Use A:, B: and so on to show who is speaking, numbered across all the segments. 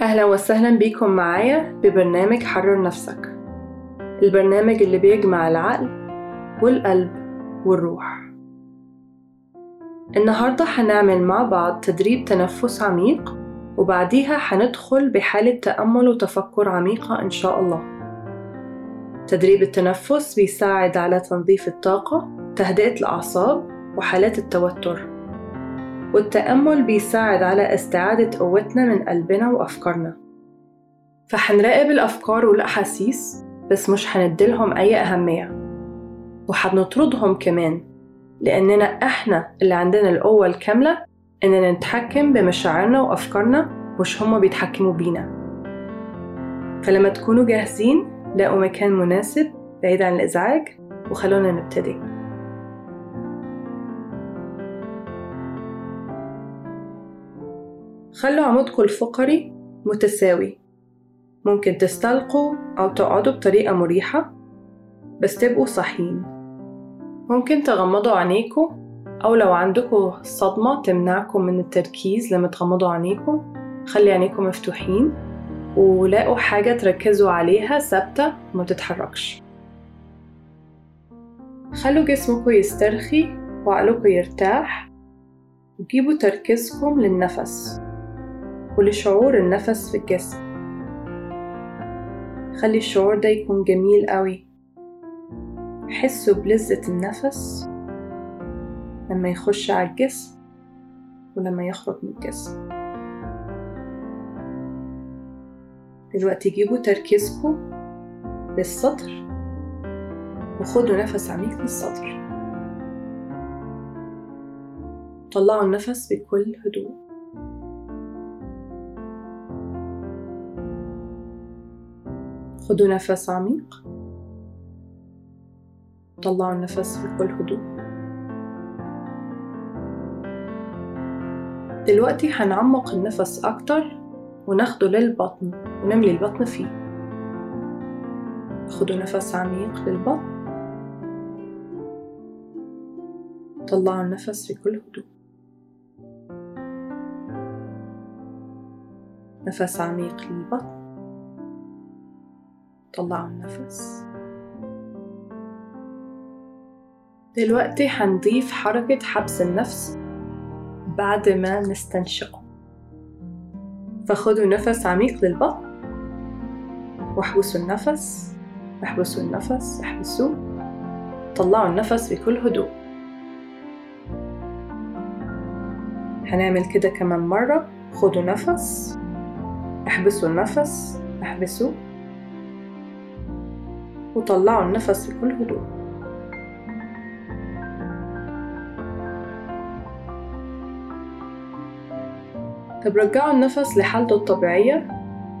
A: أهلا وسهلا بيكم معايا ببرنامج حرر نفسك. البرنامج اللي بيجمع العقل والقلب والروح. النهاردة هنعمل مع بعض تدريب تنفس عميق وبعديها هندخل بحالة تأمل وتفكر عميقة إن شاء الله. تدريب التنفس بيساعد على تنظيف الطاقة تهدئة الأعصاب وحالات التوتر. والتأمل بيساعد على استعادة قوتنا من قلبنا وأفكارنا. فحنراقب الأفكار والأحاسيس بس مش هنديلهم أي أهمية. وحنطردهم كمان لأننا إحنا اللي عندنا القوة الكاملة إننا نتحكم بمشاعرنا وأفكارنا مش هما بيتحكموا بينا. فلما تكونوا جاهزين لاقوا مكان مناسب بعيد عن الإزعاج وخلونا نبتدي. خلوا عمودكم الفقري متساوي. ممكن تستلقوا أو تقعدوا بطريقة مريحة بس تبقوا صحيين. ممكن تغمضوا عينيكم أو لو عندكم صدمة تمنعكم من التركيز لما تغمضوا عينيكم خلي عينيكم مفتوحين ولاقوا حاجة تركزوا عليها ثابتة وما تتحركش. خلوا جسمكم يسترخي وعقلكم يرتاح وجيبوا تركيزكم للنفس. ولشعور النفس في الجسم. خلي الشعور ده يكون جميل قوي. حسوا بلذة النفس لما يخش على الجسم ولما يخرج من الجسم. دلوقتي جيبوا تركيزكم للسطر وخدوا نفس عميق للسطر. طلعوا النفس بكل هدوء. خدوا نفس عميق. طلعوا النفس بكل هدوء. دلوقتي هنعمق النفس أكتر وناخده للبطن ونملي البطن فيه. خدوا نفس عميق للبطن. طلعوا النفس بكل هدوء. نفس عميق للبطن. طلعوا النفس. دلوقتي هنضيف حركة حبس النفس بعد ما نستنشقه. فخدوا نفس عميق للبطن. واحبسوا النفس. احبسوا النفس. احبسوه. طلعوا النفس بكل هدوء. هنعمل كده كمان مرة. خدوا نفس. احبسوا النفس. احبسوه. وطلعوا النفس بكل هدوء. طب رجعوا النفس لحالته الطبيعية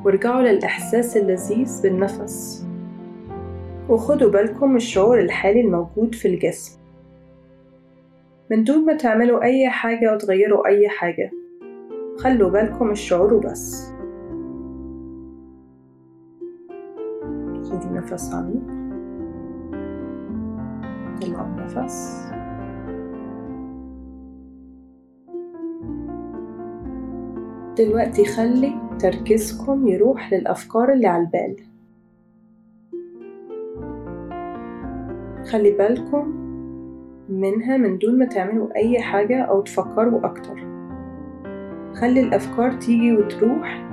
A: وارجعوا للإحساس اللذيذ بالنفس. وخدوا بالكم الشعور الحالي الموجود في الجسم. من دون ما تعملوا أي حاجة وتغيروا أي حاجة خلوا بالكم الشعور وبس. نفس عميق طلعوا النفس دلوقتي خلي تركيزكم يروح للأفكار اللي على البال. خلي بالكم منها من دون ما تعملوا أي حاجة أو تفكروا أكتر. خلي الأفكار تيجي وتروح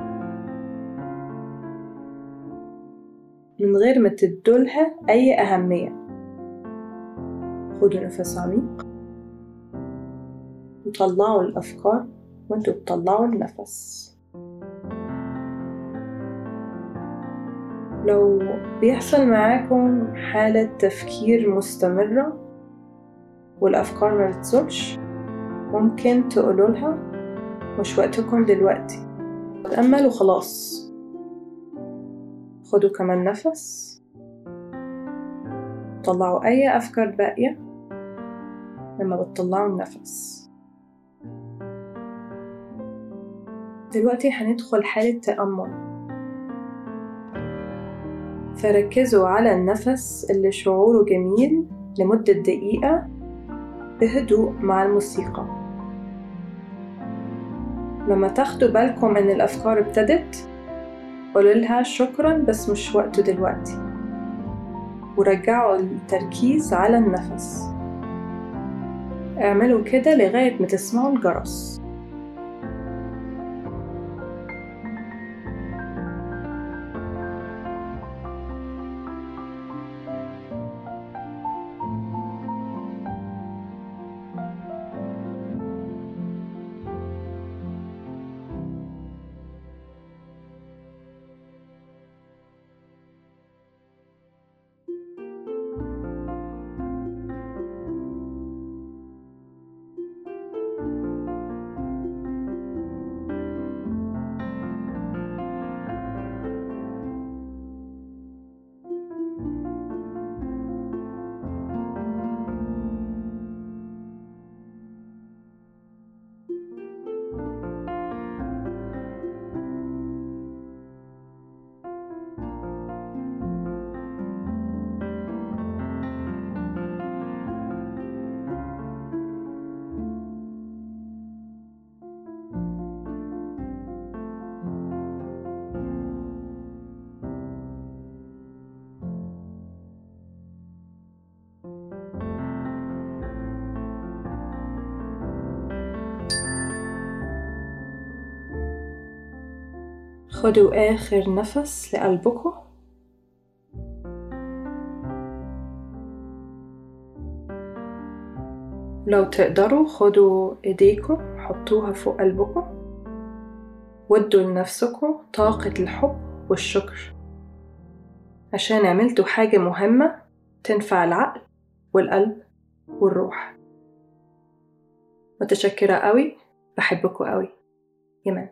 A: من غير ما تدولها أي أهمية. خدوا نفس عميق. وطلعوا الأفكار وأنتوا بتطلعوا النفس. لو بيحصل معاكم حالة تفكير مستمرة والأفكار ما بتزولش ممكن تقولوا لها مش وقتكم دلوقتي. تأمل وخلاص خدوا كمان نفس. طلعوا أي أفكار باقية لما بتطلعوا النفس دلوقتي هندخل حالة تأمل. فركزوا على النفس اللي شعوره جميل لمدة دقيقة بهدوء مع الموسيقى. لما تاخدوا بالكم إن الأفكار ابتدت قوللها شكرا بس مش وقته دلوقتي. ورجعوا التركيز على النفس. اعملوا كده لغاية ما تسمعوا الجرس. خدوا آخر نفس لقلبكم. لو تقدروا خدوا إيديكم حطوها فوق قلبكم. ودوا لنفسكم طاقة الحب والشكر. عشان عملتوا حاجة مهمة تنفع العقل والقلب والروح. متشكرة قوي. بحبكوا قوي. يمان